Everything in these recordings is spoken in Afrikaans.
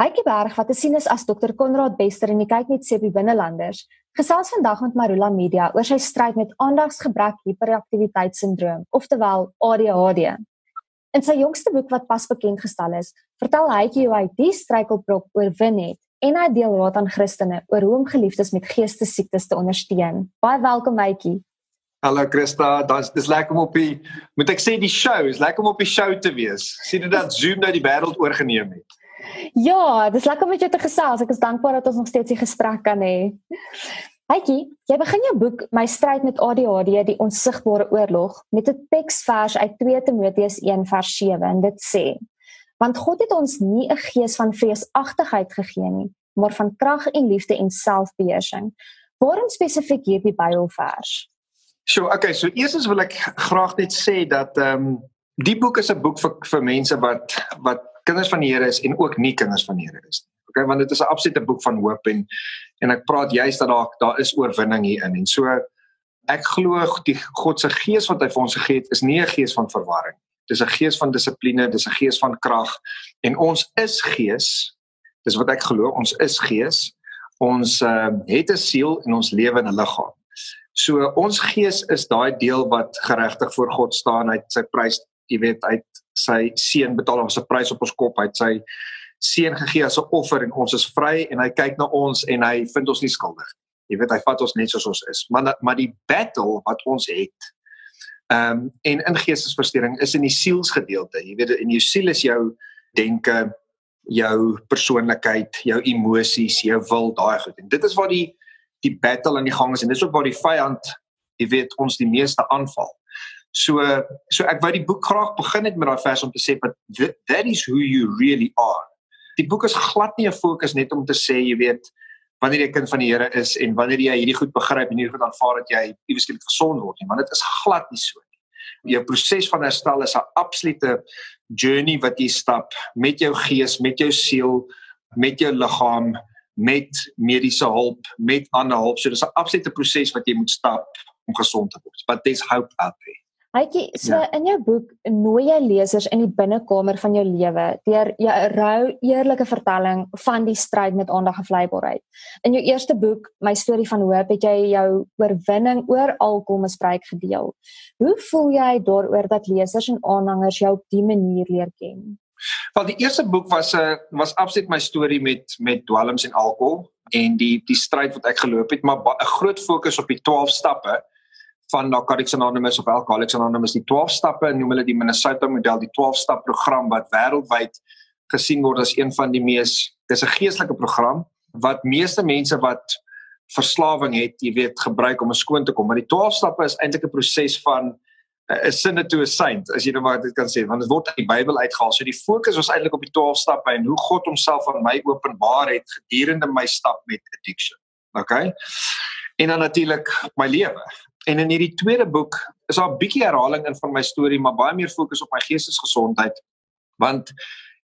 Hykie Berg wat te sien is as Dr Konrad Bester en kyk net sê op die binnelanders. Gesels vandag met Marula Media oor sy stryd met aandagsgebrek hiperaktiwiteitssindroom, oftewel ADHD. In sy jongste boek wat pas bekend gestel is, vertel Hykie hoe hy die struikelblok oorwin het en hy deel raad aan Christene oor hoe om geliefdes met geestesiektes te ondersteun. Baie welkom Hykie. Hallo Christa, dis dis lekker om op die moet ek sê die show, is lekker om op die show te wees. Sien dit dat Zoom nou die wêreld oorgeneem het. Ja, dis lekker om met jou te gesels. Ek is dankbaar dat ons nog steeds hier gesprek kan hê. Hykie, jy begin jou boek My stryd met ADHD, die onsigbare oorlog, met 'n teksvers uit 2 Timoteus 1 vers 7 en dit sê: Want God het ons nie 'n gees van vreesagtigheid gegee nie, maar van krag en liefde en selfbeheersing. Waarom spesifiek hierdie Bybelvers? So, okay, so eerstens wil ek graag net sê dat ehm um, die boek is 'n boek vir vir mense wat wat kinders van die Here is en ook nie kinders van die Here is nie. Okay, want dit is 'n absolute boek van hoop en en ek praat juist dat daar daar is oorwinning hierin en so ek glo die God se gees wat hy vir ons gegee het is nie 'n gees van verwarring. Dis 'n gees van dissipline, dis 'n gees van krag en ons is gees. Dis wat ek glo, ons is gees. Ons uh, het 'n siel en ons lewe in 'n liggaam. So ons gees is daai deel wat geregtig voor God staan, hy sy prys, jy weet, hy sy seun betaal ons 'n prys op ons kop. Hy het sy seun gegee as 'n offer en ons is vry en hy kyk na ons en hy vind ons nie skuldig. Jy weet hy vat ons net soos ons is. Maar maar die battle wat ons het ehm um, en in geestesversteuring is in die sielsgedeelte. Jy weet in jou siel is jou denke, jou persoonlikheid, jou emosies, jou wil, daai goed. En dit is waar die die battle aan die gang is en dis ook waar die vyand, jy weet, ons die meeste aanval. So so ek wou die boek graag begin het met daai vers om te sê but that is who you really are. Die boek is glad nie 'n fokus net om te sê jy weet wanneer jy kind van die Here is en wanneer jy hierdie goed begryp en hierdie goed aanvaar dat jy iewes skielik gesond word nie, want dit is glad nie so nie. Jou proses van herstel is 'n absolute journey wat jy stap met jou gees, met jou siel, met jou liggaam, met mediese hulp, met ander hulp. So dis 'n absolute proses wat jy moet stap om gesond te word. But there's hope out there. Hytjie, so ja. in jou boek nooi jy lesers in die binnekamer van jou lewe deur jou rou eerlike vertelling van die stryd met aandagvleibaarheid. In jou eerste boek, My storie van hoop, het jy jou oorwinning oor alkoholmisbruik gedeel. Hoe voel jy daaroor dat lesers en aanhangers jou op dié manier leer ken? Wel, die eerste boek was 'n uh, was absoluut my storie met met dwelms en alkohol en die die stryd wat ek geloop het, maar 'n groot fokus op die 12 stappe van Narcotics Anonymous of Alcoholics Anonymous die 12 stappe noem hulle die Minnesota model die 12 stap program wat wêreldwyd gesien word as een van die mees dis 'n geestelike program wat meeste mense wat verslawing het, jy weet, gebruik om skoon te kom. Maar die 12 stappe is eintlik 'n proses van 'n sinne to a saint, as jy nou maar dit kan sê, want dit word uit die Bybel uitgehaal. So die fokus was eintlik op die 12 stappe en hoe God homself aan my openbaar het gedurende my stap met addiction. Okay? En dan natuurlik my lewe. En in hierdie tweede boek is daar 'n bietjie herhaling in van my storie, maar baie meer fokus op my geestesgesondheid. Want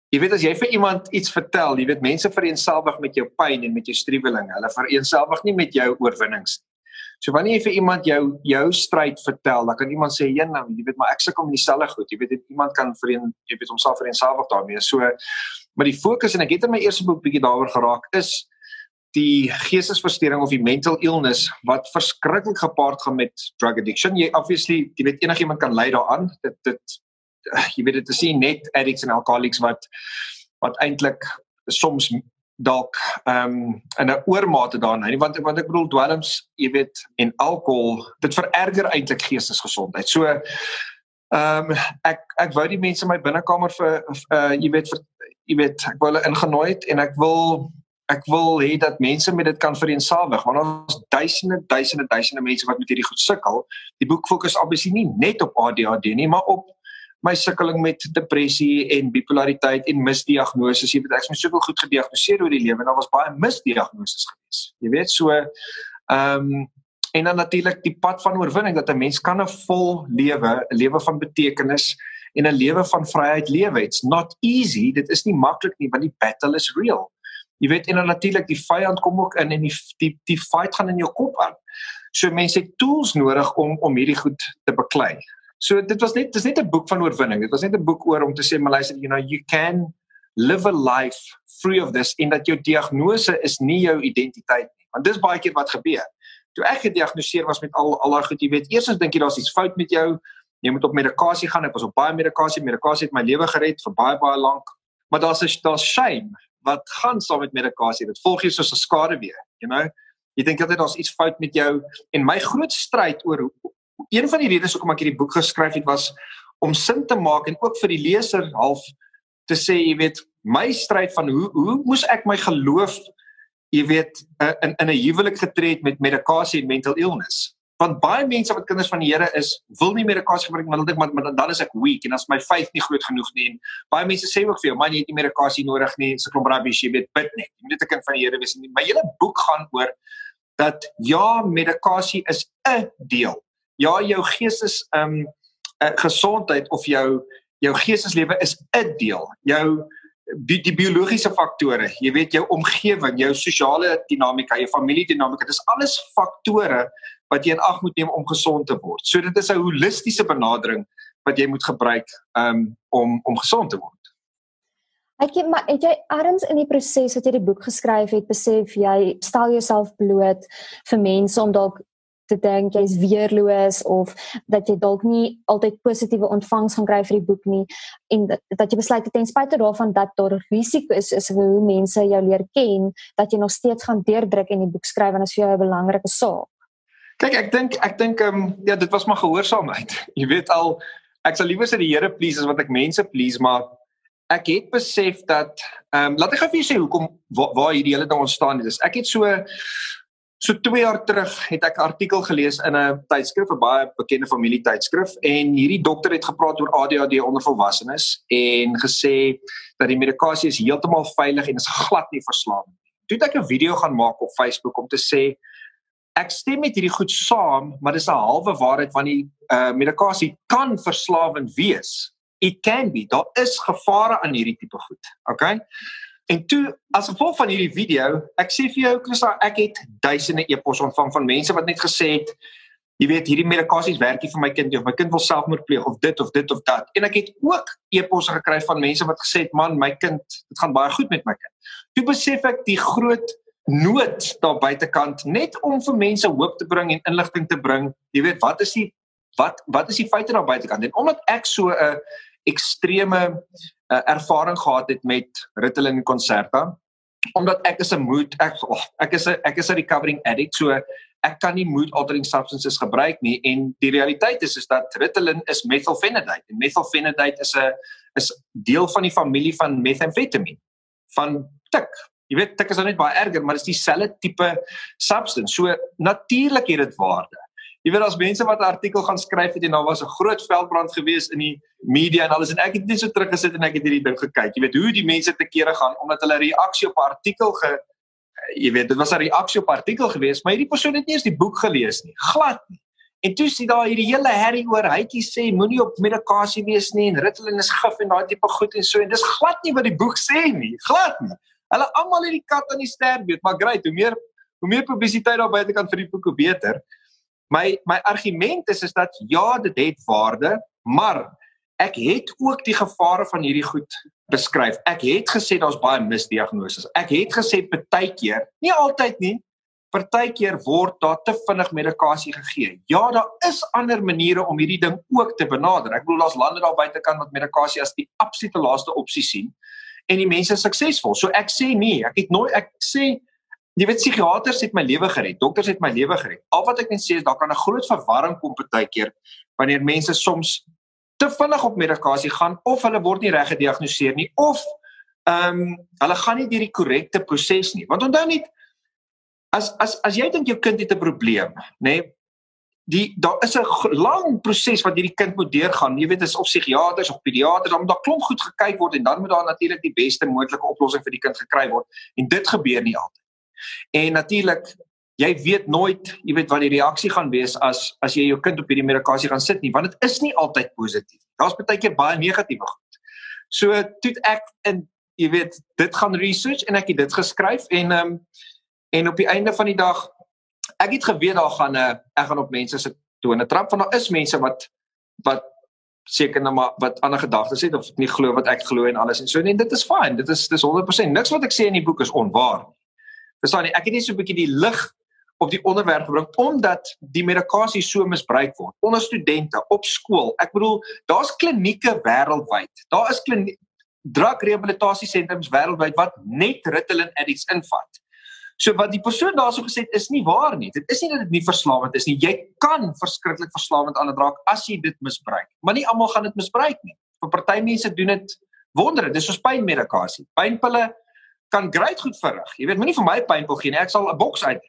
jy weet as jy vir iemand iets vertel, jy weet mense vereenselwig met jou pyn en met jou struwelinge. Hulle vereenselwig nie met jou oorwinnings nie. So wanneer jy vir iemand jou jou stryd vertel, dan kan iemand sê, "Ja, nou, jy weet maar ek sukkel met dieselfde goed." Jy weet iemand kan vereen jy weet homself vereenselwig daarmee. So maar die fokus en ek het in my eerste boek bietjie daaroor geraak is die geestesversteuring of die mental illness wat verskriklik gepaard gaan met drug addiction. Jy obviously, jy weet enigiemand kan ly daaraan. Dit dit jy weet dit is nie net addicts en alcoholics wat wat eintlik soms dalk ehm um, in 'n oormate daarin nie want want ek bedoel dwelms jy weet en alkohol dit vererger eintlik geestesgesondheid. So ehm um, ek ek wou die mense in my binnekamer vir uh jy weet vir jy weet ek wou hulle ingenooi het en ek wil ek wil hê dat mense met dit kan vereensalwig want ons duisende duisende duisende mense wat met hierdie goed sukkel. Die boek fokus obviously nie net op ADHD nie, maar op my sukkeling met depressie en bipolariteit en misdiagnoses. Jy weet ek is soveel goed gediagnoseer oor die lewe en daar was baie misdiagnoses gewees. Jy weet so ehm um, en dan natuurlik die pad van oorwinning dat 'n mens kan 'n vol lewe, 'n lewe van betekenis en 'n lewe van vryheid lewe. It's not easy. Dit is nie maklik nie, want die battle is real. Jy weet en dan natuurlik die vyand kom ook in en die die die fight gaan in jou kop aan. So mense het tools nodig om om hierdie goed te beklei. So dit was net dis net 'n boek van oorwinning. Dit was net 'n boek oor om te sê maar luister you know you can live a life free of this en dat jou diagnose is nie jou identiteit nie. Want dis baie keer wat gebeur. Toe ek gediagnoseer was met al al daai goed, jy weet, eers dink jy daar's iets fout met jou. Jy moet op medikasie gaan. Ek was op baie medikasie. Medikasie het my lewe gered vir baie baie lank. Maar daar's daar's shame wat gaan saam met medikasie. Dit volg jou soos 'n skade weer, you know. Jy dink altyd daar's iets fout met jou en my groot stryd oor een van die redes hoekom ek hierdie boek geskryf het was om sin te maak en ook vir die leser half te sê, jy weet, my stryd van hoe hoe moes ek my geloof jy weet in in 'n huwelik getree het met medikasie en mental illness. Want baie mense wat kinders van die Here is, wil nie medikasie gebruik want hulle dink maar dan is ek weak en as my faith nie groot genoeg nie. Baie mense sê ook vir jou, man, jy het nie medikasie nodig nie, so klomp rubbish, jy weet, bid net. Jy moet net 'n kind van die Here wees. My hele boek gaan oor dat ja, medikasie is 'n deel. Ja, jou geestes ehm um, uh, gesondheid of jou jou geesteslewe is 'n deel. Jou die, die biologiese faktore, jy weet jou omgewing, jou sosiale dinamika, jou familiedinamika, dis alles faktore wat jy in ag moet neem om gesond te word. So dit is 'n holistiese benadering wat jy moet gebruik um, om om gesond te word. Ek het maar het jy erns in die proses wat jy die boek geskryf het besef jy stel jouself bloot vir mense om dalk te dink jy's weerloos of dat jy dalk nie altyd positiewe ontvangs gaan kry vir die boek nie en dat, dat jy besluit ten spyte daarvan dat daar risiko is is hoe mense jou leer ken dat jy nog steeds gaan deurdruk en die boek skryf en dit is vir jou 'n belangrike saak. Kyk, ek dink ek dink ehm um, ja, dit was maar gehoorsaamheid. Jy weet al ek sal liewer sê die Here please as wat ek mense please, maar ek het besef dat ehm um, laat ek gou vir julle sê hoekom waar, waar hierdie hele ding ontstaan het. Ek het so So 2 jaar terug het ek 'n artikel gelees in 'n tydskrif, 'n baie bekende familietydskrif en hierdie dokter het gepraat oor ADHD onder volwassenes en gesê dat die medikasie is heeltemal veilig en is glad nie verslawend nie. Toe het ek 'n video gaan maak op Facebook om te sê ek stem met hierdie goed saam, maar dis 'n halwe waarheid want die uh, medikasie kan verslawend wees. It can be. Daar is gevare aan hierdie tipe goed. Okay? En toe as gevolg van hierdie video, ek sê vir jou Christa, ek het duisende e-posse ontvang van mense wat net gesê het, jy weet, hierdie medikasies werk nie vir my kind nie of my kind wil selfmoord pleeg of dit of dit of dat. En ek het ook e-posse gekry van mense wat gesê het, man, my kind, dit gaan baie goed met my kind. Toe besef ek die groot nood daar buitekant net om vir mense hoop te bring en inligting te bring. Jy weet, wat is die wat wat is die feite daar buitekant? En omdat ek so 'n ekstreme uh, ervaring gehad het met Ritalin Concerta omdat ek is 'n mood ek oh, ek is 'n ek is 'n recovering addict so ek kan nie mood altering substances gebruik nie en die realiteit is is dat Ritalin is methylphenidate en methylphenidate is 'n is deel van die familie van methamphetamine van tik jy weet tik is nou net baie erger maar dit is dieselfde tipe substance so natuurlik het dit waarde Jy weet as mense wat 'n artikel gaan skryf het en daar was 'n groot veldbrand gewees in die media en alles en ek het net so teruggesit en ek het hierdie ding gekyk. Jy weet hoe die mense te kere gaan omdat hulle reaksie op 'n artikel ge jy weet dit was 'n reaksie op 'n artikel gewees, maar hierdie persoon het nie eens die boek gelees nie. Glad nie. En toe sien daar hierdie hele herrie oor hytjie sê moenie op medikasie wees nie en Ritalin is gif en daai tipe goed en so en dis glad nie wat die boek sê nie. Glad nie. Hulle almal het die kat aan die ster beet, maar great, hoe meer hoe meer publisiteit daar buitekant vir die boek hoe beter. My my argument is is dat ja, dit het waarde, maar ek het ook die gevare van hierdie goed beskryf. Ek het gesê daar's baie misdiagnoses. Ek het gesê partykeer, nie altyd nie, partykeer word daar te vinnig medikasie gegee. Ja, daar is ander maniere om hierdie ding ook te benader. Ek bedoel daar's lande daar buite kan wat medikasie as die absolute laaste opsie sien en die mense is suksesvol. So ek sê nee, ek het nooit ek sê Jy weet psigiaters het my lewe gered, dokters het my lewe gered. Al wat ek net sê is daar kan 'n groot verwarring kom partykeer wanneer mense soms te vinnig op medikasie gaan of hulle word nie reg gediagnoseer nie of ehm um, hulle gaan nie deur die korrekte proses nie. Want onthou net as as as jy dink jou kind het 'n probleem, nê? Nee, die daar is 'n lang proses wat hierdie kind moet deurgaan. Jy weet is of psigiaters of pediaters, dan moet daar klomp goed gekyk word en dan moet daar natuurlik die beste moontlike oplossing vir die kind gekry word. En dit gebeur nie altyd. En natuurlik, jy weet nooit, jy weet wat die reaksie gaan wees as as jy jou kind op hierdie medikasie gaan sit nie, want dit is nie altyd positief. Daar's baie keer baie negatiewe goed. So toe ek in jy weet, dit gaan research en ek het dit geskryf en ehm um, en op die einde van die dag ek het geweet daar gaan 'n uh, ek gaan op mense se tone trap want daar is mense wat wat seker nou maar wat ander gedagtes het of nie glo wat ek glo en alles en so en dit is fyn. Dit is dis 100% niks wat ek sê in die boek is onwaar nie. Verstaan jy? Ek het net so 'n bietjie die lig op die onderwerp gebring omdat die medikasie so misbruik word onder studente op skool. Ek bedoel, daar's klinieke wêreldwyd. Daar is kliniek drugrehabilitasiesentrums wêreldwyd wat net Ritalin addicts invat. So wat die persoon daarso gesê het is nie waar nie. Dit is nie dat dit nie verslawend is nie. Jy kan verskriklik verslawend aan dit raak as jy dit misbruik. Maar nie almal gaan dit misbruik nie. Vir party mense doen dit wondere. Dis soos pynmedikasie. Pynpille kan great goed verrig. Jy weet, moenie vir my pynpil gee nie. Ek sal 'n boks uit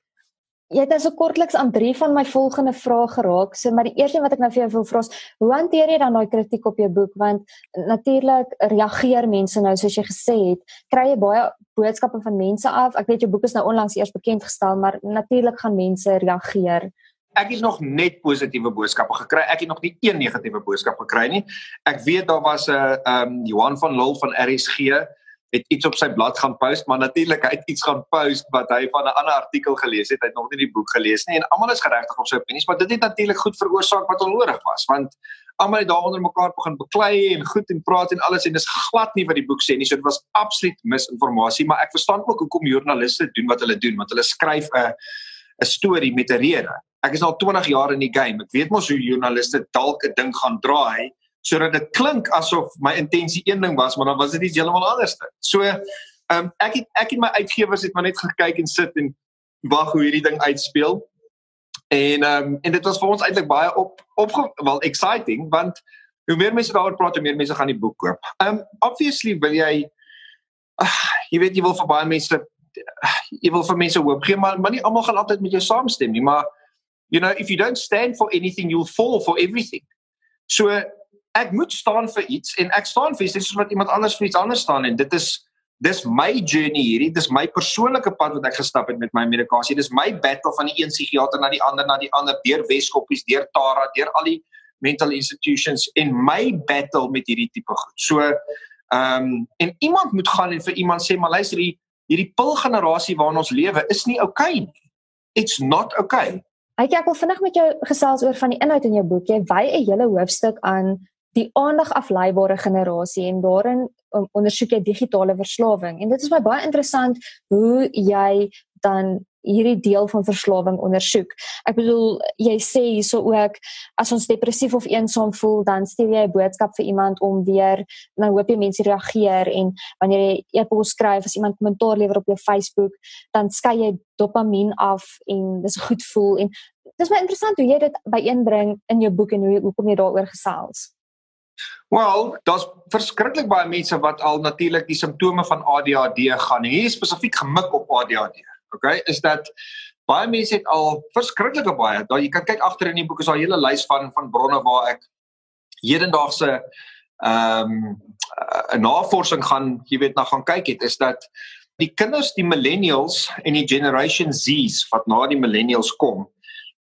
Jy het also kortliks aan drie van my volgende vrae geraak. So maar die eerste wat ek nou vir jou wil vra is, hoe hanteer jy dan daai kritiek op jou boek? Want natuurlik reageer mense nou soos jy gesê het, kry jy baie boodskappe van mense af. Ek weet jou boek is nou onlangs eers bekend gestel, maar natuurlik gaan mense reageer. Ek het nog net positiewe boodskappe gekry. Ek het nog nie een negatiewe boodskap gekry nie. Ek weet daar was 'n ehm um, Johan van Lille van RSG het iets op sy blad gaan post, maar natuurlik hy het iets gaan post wat hy van 'n ander artikel gelees het. Hy het nog nie die boek gelees nie en almal is geregtig op sy opinies, maar dit het natuurlik goed veroorsaak wat onnodig was, want almal het daaronder mekaar begin beklei en goed en praat en alles en dis glad nie wat die boek sê nie. So dit was absoluut misinformasie, maar ek verstaan ook hoekom joernaliste doen wat hulle doen, want hulle skryf 'n 'n storie met 'n rede. Ek is al 20 jaar in die game. Ek weet mos hoe joernaliste dalk 'n ding gaan draai sodat dit klink asof my intensie een ding was, maar dan was dit iets heeltemal anders. So, ehm um, ek het ek en my uitgewers het maar net gekyk en sit en wag hoe hierdie ding uitspeel. En ehm um, en dit was vir ons eintlik baie op op wel exciting want hoe meer mense daaroor praat, hoe meer mense gaan die boek koop. Ehm um, obviously wil jy uh, jy weet jy wil vir baie mense uh, jy wil vir mense hoop gee, maar maar nie almal gaan altyd met jou saamstem nie, maar you know, if you don't stand for anything, you'll fall for everything. So ek moet staan vir iets en ek staan vir iets soos wat iemand anders vir iets anders staan en dit is dis my journey hierdie dis my persoonlike pad wat ek gestap het met my medikasie dis my battle van die een psigiater na die ander na die ander deur Weskoppies deur Tara deur al die mental institutions en my battle met hierdie tipe goed. So ehm um, en iemand moet gaan en vir iemand sê maar luister hier hierdie pil generasie waarin ons lewe is nie okay it's not okay Ek ek wil vinnig met jou gesels oor van die inhoud in jou boek. Jy wy 'n hele hoofstuk aan die aandag afleibare generasie en daarin um, ondersoek jy digitale verslawing en dit is baie interessant hoe jy dan hierdie deel van verslawing ondersoek. Ek bedoel jy sê hierso ook as ons depressief of eensaam voel dan stuur jy 'n boodskap vir iemand om weer nou hoop jy mense reageer en wanneer jy e-pos skryf as iemand kommentaar lewer op jou Facebook dan skei jy dopamien af en dis goed voel en dis baie interessant hoe jy dit byeenbring in jou boek en hoe hoekom jy daaroor gesels. Wel, daar's verskriklik baie mense wat al natuurlik die simptome van ADHD gaan. Hier spesifiek gemik op ADHD. Okay, is dat baie mense het al verskriklike baie. Daar jy kan kyk agter in die boek is daar 'n hele lys van van bronne waar ek hedendaagse ehm um, 'n navorsing gaan, jy weet, na gaan kyk het is dat die kinders, die millennials en die generation Z's wat na die millennials kom,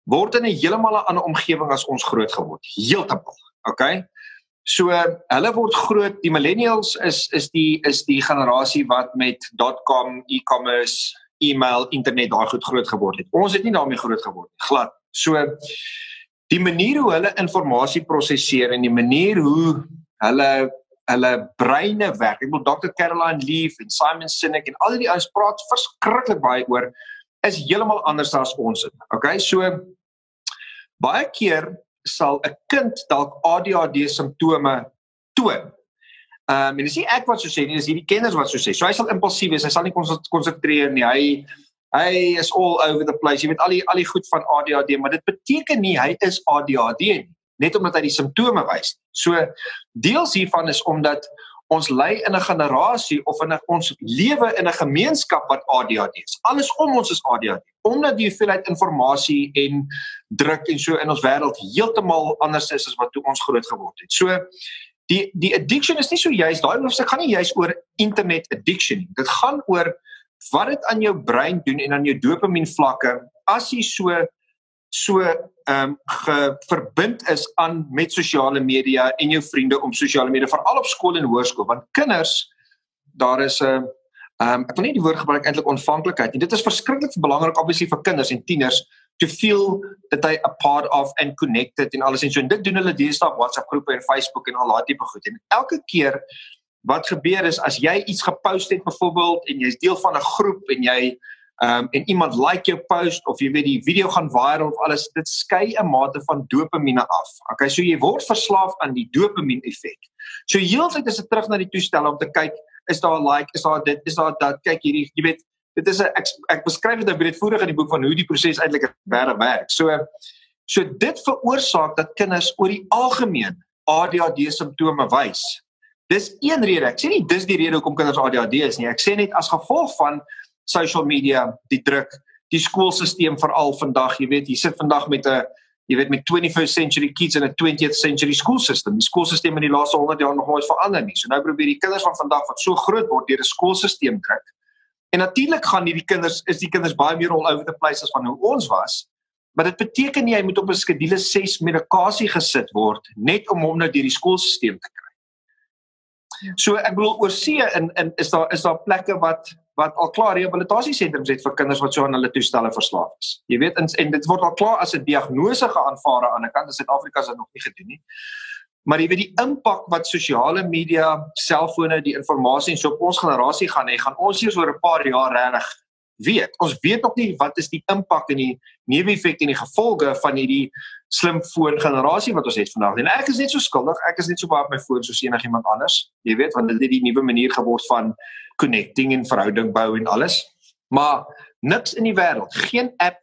word in 'n heeltemal ander omgewing as ons groot geword. Heeltemal. Okay? So hulle word groot, die millennials is is die is die generasie wat met .com, e-commerce, e-mail, internet daai goed groot geword het. Ons het nie daarmee groot geword nie, glad. So die manier hoe hulle inligting prosesseer en die manier hoe hulle hulle breine werk. Ek bedoel Dr. Caroline Leaf en Simon Sinek en al die ouens praat verskriklik baie oor is heeltemal anders as ons het. Okay? So baie keer sal 'n kind dalk ADHD simptome toon. Ehm um, en dis nie ek wat so sê nie, dis hierdie kenners wat so sê. So hy sal impulsief wees, hy sal nie konsentreer nie. Hy hy is all over the place. Jy weet al die al die goed van ADHD, maar dit beteken nie hy is ADHD nie, net omdat hy die simptome wys. So deels hiervan is omdat ons lei in 'n generasie of in 'n ons lewe in 'n gemeenskap wat ADHD is. Alles om ons is ADHD. Omdat die hoeveelheid inligting en druk en so in ons wêreld heeltemal anders is as wat toe ons groot geword het. So die die addiction is nie so juist daai hoofstuk gaan nie juist oor internet addiction nie. Dit gaan oor wat dit aan jou brein doen en aan jou dopamien vlakke as jy so so ehm um, verbind is aan met sosiale media en jou vriende om sosiale media veral op skool en hoërskool want kinders daar is 'n ehm um, ek wil nie die woord gebruik eintlik ontvanklikheid nie. Dit is verskriklik belangrik obviously vir kinders en tieners to feel that they are part of and connected en alles en so. En dit doen hulle deesdae op WhatsApp groepe en Facebook en al daai tipe goed. En elke keer wat gebeur is as jy iets gepost het byvoorbeeld en jy's deel van 'n groep en jy um, en iemand like jou post of jy weet die video gaan viral of alles dit skei 'n mate van dopamine af. Okay, so jy word verslaaf aan die dopamine effek. So heeltyd is dit terug na die toestel om te kyk, is daar 'n like, is daar dit, is daar dat kyk hierdie jy weet dit is 'n ek, ek beskryf dit nou breedvoerig in die boek van hoe die proses eintlik werk werk. So so dit veroorsaak dat kinders oor die algemeen ADHD simptome wys. Dis een rede. Ek sê nie dis die rede hoekom kinders ADHD is nie. Ek sê net as gevolg van social media, die druk, die skoolstelsel veral vandag, jy weet, jy sit vandag met 'n jy weet met 21st century kids in a 20th century school system. Die skoolstelsel in die laaste 100 jaar nog nooit verander nie. So nou probeer die kinders van vandag wat so groot word deur 'n skoolstelsel druk. En natuurlik gaan hierdie kinders is die kinders baie meer all over the place as van hoe ons was. Maar dit beteken hy moet op 'n skedule 6 medikasie gesit word net om hom nou deur die skoolstelsel te kry. So ek bedoel oor see in in is daar is daar plekke wat wat al klaar rehabilitasiesentrums het vir kinders wat so aan hulle toestelle verslaaf is. Jy weet en, dit word al klaar as 'n diagnose geaanvaar aan die kant in Suid-Afrika is dit nog nie gedoen nie. Maar jy weet die impak wat sosiale media, selfone, die inligting en so op ons generasie gaan hê, gaan ons eers oor 'n paar jaar regtig weet. Ons weet nog nie wat is die impak en die neeweffekte en die gevolge van hierdie slimfoon generasie wat ons het vandag. En ek is net so skuldig. Ek is net so baie op my foon soos enigiemand anders. Jy weet, want dit het die nuwe manier geword van connecting en verhouding bou en alles. Maar niks in die wêreld, geen app,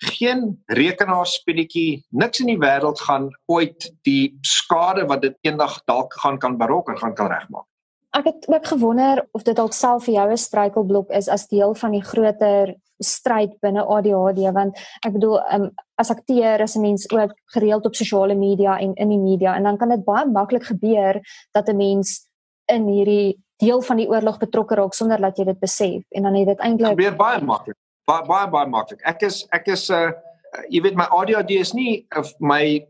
geen rekenaarspeletjie, niks in die wêreld gaan ooit die skade wat dit eendag dalk gaan kan berokken gaan kan regmaak. Ek het ook gewonder of dit dalk self vir jou 'n struikelblok is as deel van die groter stryd binne ADHD want ek bedoel um, as akteur is 'n mens ook gereeld op sosiale media en in die media en dan kan dit baie maklik gebeur dat 'n mens in hierdie deel van die oorlog betrokke raak sonder dat jy dit besef en dan het dit eintlik gebeur baie maklik. Baie baie baie maklik. Ek is ek is 'n uh, uh, jy weet my ADHD is nie of my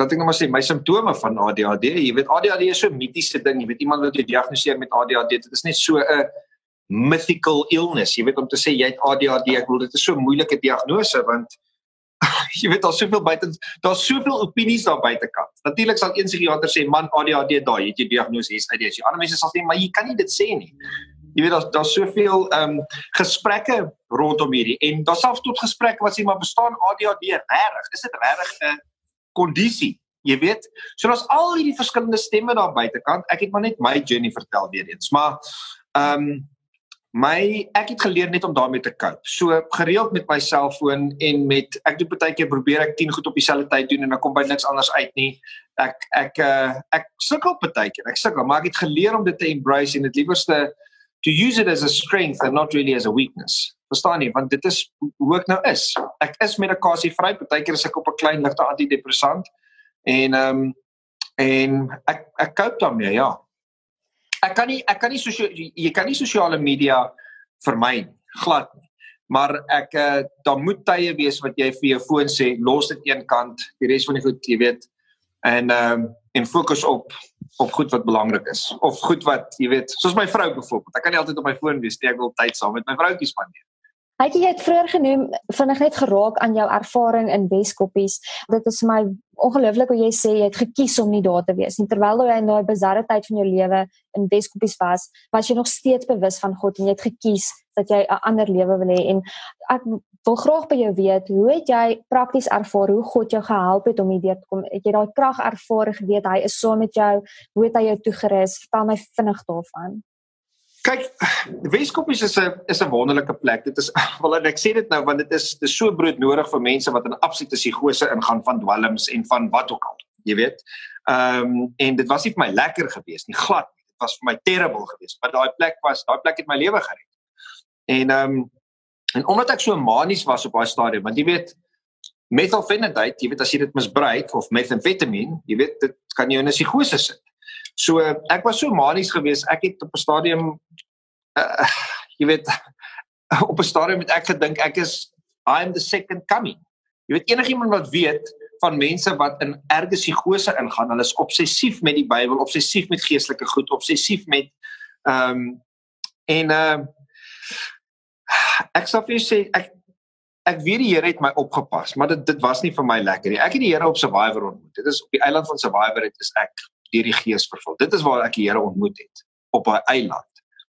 laat ek net maar sê my simptome van ADHD. Jy weet ADHD is so 'n mitiese ding. Jy weet iemand wat jy diagnoseer met ADHD, dit is net so 'n mythical illness. Jy weet om te sê jy het ADHD, ek bedoel dit is so 'n moeilike diagnose want jy weet daar's soveel buite daar's soveel opinies daar buitekant. Natuurlik sal een psigiater sê man ADHD daai het jy diagnose is ADHD. Ander mense sal sê maar jy kan nie dit sê nie. Jy weet daar's daar's soveel ehm um, gesprekke rondom hierdie en daar's selfs tot gesprekke wat sê maar bestaan ADHD regtig? Is dit regtig 'n kondisie? Jy weet, so daar's al hierdie verskillende stemme daar buitekant. Ek het maar net my journey vertel weer eens, maar ehm um, my ek het geleer net om daarmee te cope. So gereeld met my selfoon en met ek doen baie keer probeer ek 10 goed op dieselfde tyd doen en dan kom by niks anders uit nie. Ek ek uh, ek sukkel baie keer. Ek sukkel, maar ek het geleer om dit te embrace en dit liewerste to use it as a strength and not really as a weakness. Verstaan jy? Want dit is hoe ek nou is. Ek is medikasie vry. Baie keer is ek op 'n klein ligte antidepressant en ehm um, en ek ek cope daarmee, ja ek kan nie ek kan nie sosio jy kan nie sosiale media vermy glad nie. Maar ek uh, daar moet tye wees wat jy vir jou foon sê los dit een kant, die res van die goed, jy weet. En ehm uh, en fokus op op goed wat belangrik is of goed wat jy weet, soos my vrou byvoorbeeld. Ek kan nie altyd op my foon wees nie, ek wil tyd saam met my vroutjie spandeer. Jy het vroeër genoem vinnig net geraak aan jou ervaring in Weskoppies. Dit is my ongelooflik hoe jy sê jy het gekies om nie daar te wees nie. Terwyl jy in daai bizarre tyd van jou lewe in Weskoppies was, was jy nog steeds bewus van God en jy het gekies dat jy 'n ander lewe wil hê en ek wil graag by jou weet, hoe het jy prakties ervaar hoe God jou gehelp het om hierdeur te kom? Het jy daai krag ervaar geweet hy is saam so met jou? Hoe het hy jou toegerus? Vertel my vinnig daarvan. Kyk, Weskoppies is 'n is 'n wonderlike plek. Dit is wel en ek sê dit nou want dit is dis so broodnodig vir mense wat in absolute psigose ingaan van dwelms en van wat ook al. Jy weet. Ehm um, en dit was nie vir my lekker geweest nie, glad nie. Dit was vir my terrible geweest. Maar daai plek was, daai plek het my lewe gered. En ehm um, en omdat ek so manies was op daai stadium, want jy weet methylphenidate, jy weet as jy dit misbruik of methamphetamine, jy weet dit kan jou in 'n psigose sit. So ek was so manies geweest. Ek het op 'n stadium uh, jy weet op 'n stadium het ek gedink ek is I am the second coming. Jy weet enigiemand wat weet van mense wat in erge psigose ingaan, hulle is obsessief met die Bybel, obsessief met geestelike goed, obsessief met ehm um, en ehm uh, ek sou vir sê ek ek weet die Here het my opgepas, maar dit dit was nie vir my lekker nie. Ek het die Here op Survivor ontmoet. Dit is op die eiland van Survivor het is ek deur die Gees vervul. Dit is waar ek die Here ontmoet het op 'n eiland.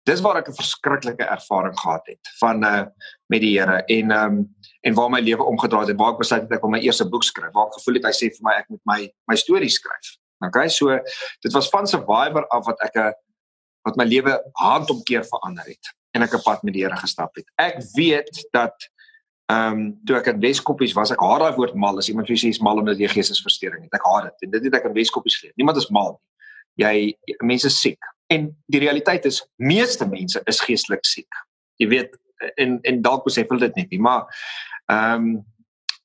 Dis waar ek 'n verskriklike ervaring gehad het van uh met die Here en um en waar my lewe omgedraai het waar ek besluit het ek wil my eerste boek skryf. Waar ek gevoel het hy sê vir my ek moet my my storie skryf. Okay, so dit was van Survivor af wat ek 'n wat my lewe handomkeer verander het en ek 'n pad met die Here gestap het. Ek weet dat ehm um, toe ek in Weskoppies was, ek haat daai woord mal as iemand vir sê is mal omdat jy geestesversteuring het. Ek haat dit. En dit het ek in Weskoppies geleer. Niemand is mal nie. Jy mense siek. En die realiteit is meeste mense is geestelik siek. Jy weet en en dalk besef hulle dit net nie, maar ehm um,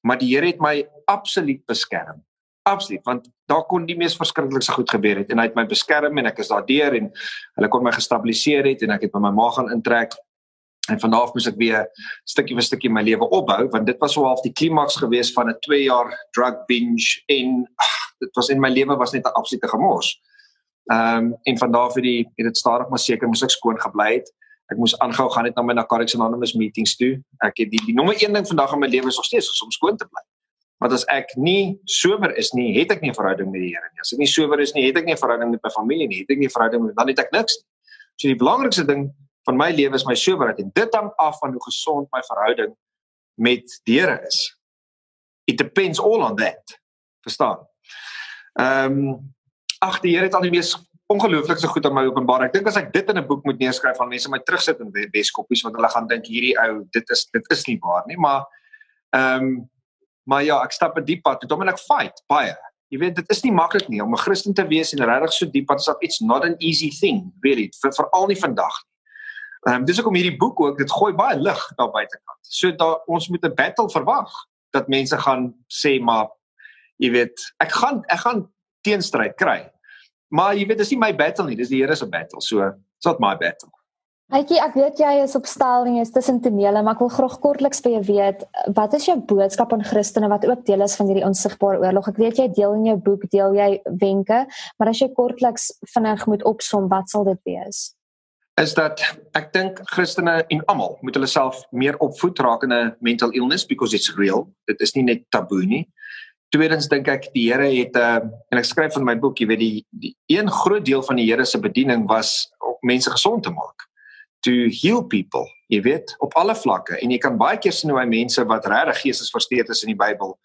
maar die Here het my absoluut beskerm absoluut want daar kon die mees verskriklikste goed gebeur het en hy het my beskerm en ek is daardeur en hulle kon my gestabiliseer het en ek het by my ma gaan intrek en van daardie moes ek weer stukkie vir stukkie my lewe opbou want dit was so half die klimaks gewees van 'n 2 jaar drug binge en ach, dit was in my lewe was net 'n absolute gemors. Ehm um, en van daardie die het dit stadig maar seker moes ek skoon gebly het. Ek moes aangehou gaan net na my Narcotics Anonymous meetings toe. Ek het die, die nommer 1 ding vandag in my lewe is nog steeds om skoon te bly. Want as ek nie sober is nie, het ek nie 'n verhouding met die Here nie. As ek nie sober is nie, het ek nie 'n verhouding met my familie nie. Het ek nie 'n verhouding met dan het ek niks. So die belangrikste ding van my lewe is my soberheid en dit hang af van hoe gesond my verhouding met die Here is. It depends all on that. Verstaan? Ehm um, ag die Here het al die mees ongelooflikste goed aan my openbaar. Ek dink as ek dit in 'n boek moet neerskryf van mense my terugsit in Weskoppies want hulle gaan dink hierdie ou dit is dit is nie waar nie, maar ehm um, Maar ja, ek stap 'n diep pad met hom en ek fight baie. Jy weet dit is nie maklik nie om 'n Christen te wees en regtig so diep pad stap. It's not an easy thing, really, veral nie vandag nie. Ehm um, dis hoekom hierdie boek ook dit gooi baie lig daar buitekant. So daar ons moet 'n battle verwag dat mense gaan sê maar jy weet, ek gaan ek gaan teenstryd kry. Maar jy weet dis nie my battle nie, dis die Here se battle. So it's not my battle. Hytjie, ek weet jy is op stel en jy is tussen tonele, maar ek wil graag kortliks by jou weet, wat is jou boodskap aan Christene wat ook deel is van hierdie onsigbare oorlog? Ek weet jy deel in jou boek, deel jy wenke, maar as jy kortliks vinnig moet opsom, wat sal dit wees? Is dat ek dink Christene en almal moet hulle self meer opvoed 'n mental illness because it's real. Dit is nie net taboe nie. Tweedens dink ek die Here het 'n uh, eh, en ek skryf in my boek, jy weet die, die een groot deel van die Here se bediening was om mense gesond te maak to heal people, jy weet, op alle vlakke en jy kan baie keer sien hoe hy mense wat regtig geestesversteurd is in die Bybel,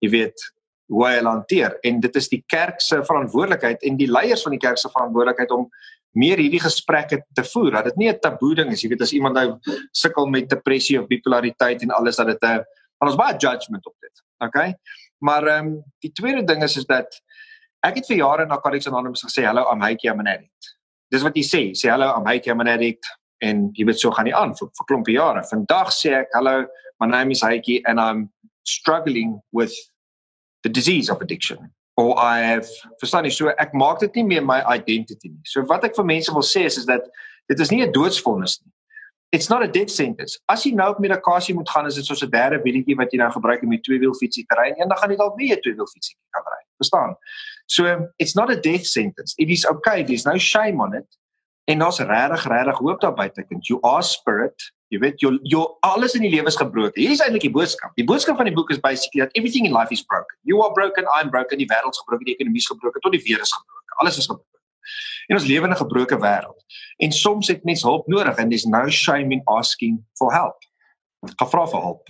jy weet, hoe hy hanteer en dit is die kerk se verantwoordelikheid en die leiers van die kerk se verantwoordelikheid om meer hierdie gesprekke te voer dat dit nie 'n taboe ding is jy weet as iemand nou sukkel met depressie of bipolariteit en alles dat dit 'n dan is baie judgement op dit okay maar ehm um, die tweede ding is is dat ek het vir jare na Cardiff Anonymous gesê hello I'm Heike I'm an addict. Dis wat jy sê sê hello I'm Heike I'm an addict. En jy weet so gaan nie aan vir vir klompie jare. Vandag sê ek hallo, my name is Heike and I'm struggling with the disease of addiction or I have verstaan jy so ek maak dit nie meer my identity nie. So wat ek vir mense wil sê is is dat dit is nie 'n doodsvonnis nie. It's not a death sentence. As jy nou op medikasie moet gaan, is dit soos 'n derde wieltjie wat jy nou gebruik om die tweewielfietsie te ry en eendag gaan jy dalk weer 'n tweewielfietsie kan ry. Verstaan? So it's not a death sentence. It is okay. There's no shame on it. En daar's regtig regtig hoop daar buitekant. You are spirit. Jy weet jou jou alles in die lewe is gebroken. Hier is eintlik die boodskap. Die boodskap van die boek is basically that everything in life is broken. You are broken, I'm broken, die wêreld is gebroken, die ekonomie is gebroken, tot die weer is gebroken. Alles is gebroken. En ons lewe in 'n gebroke wêreld. En soms het mens hulp nodig and there's no shame in asking for help. Gevra vir hulp.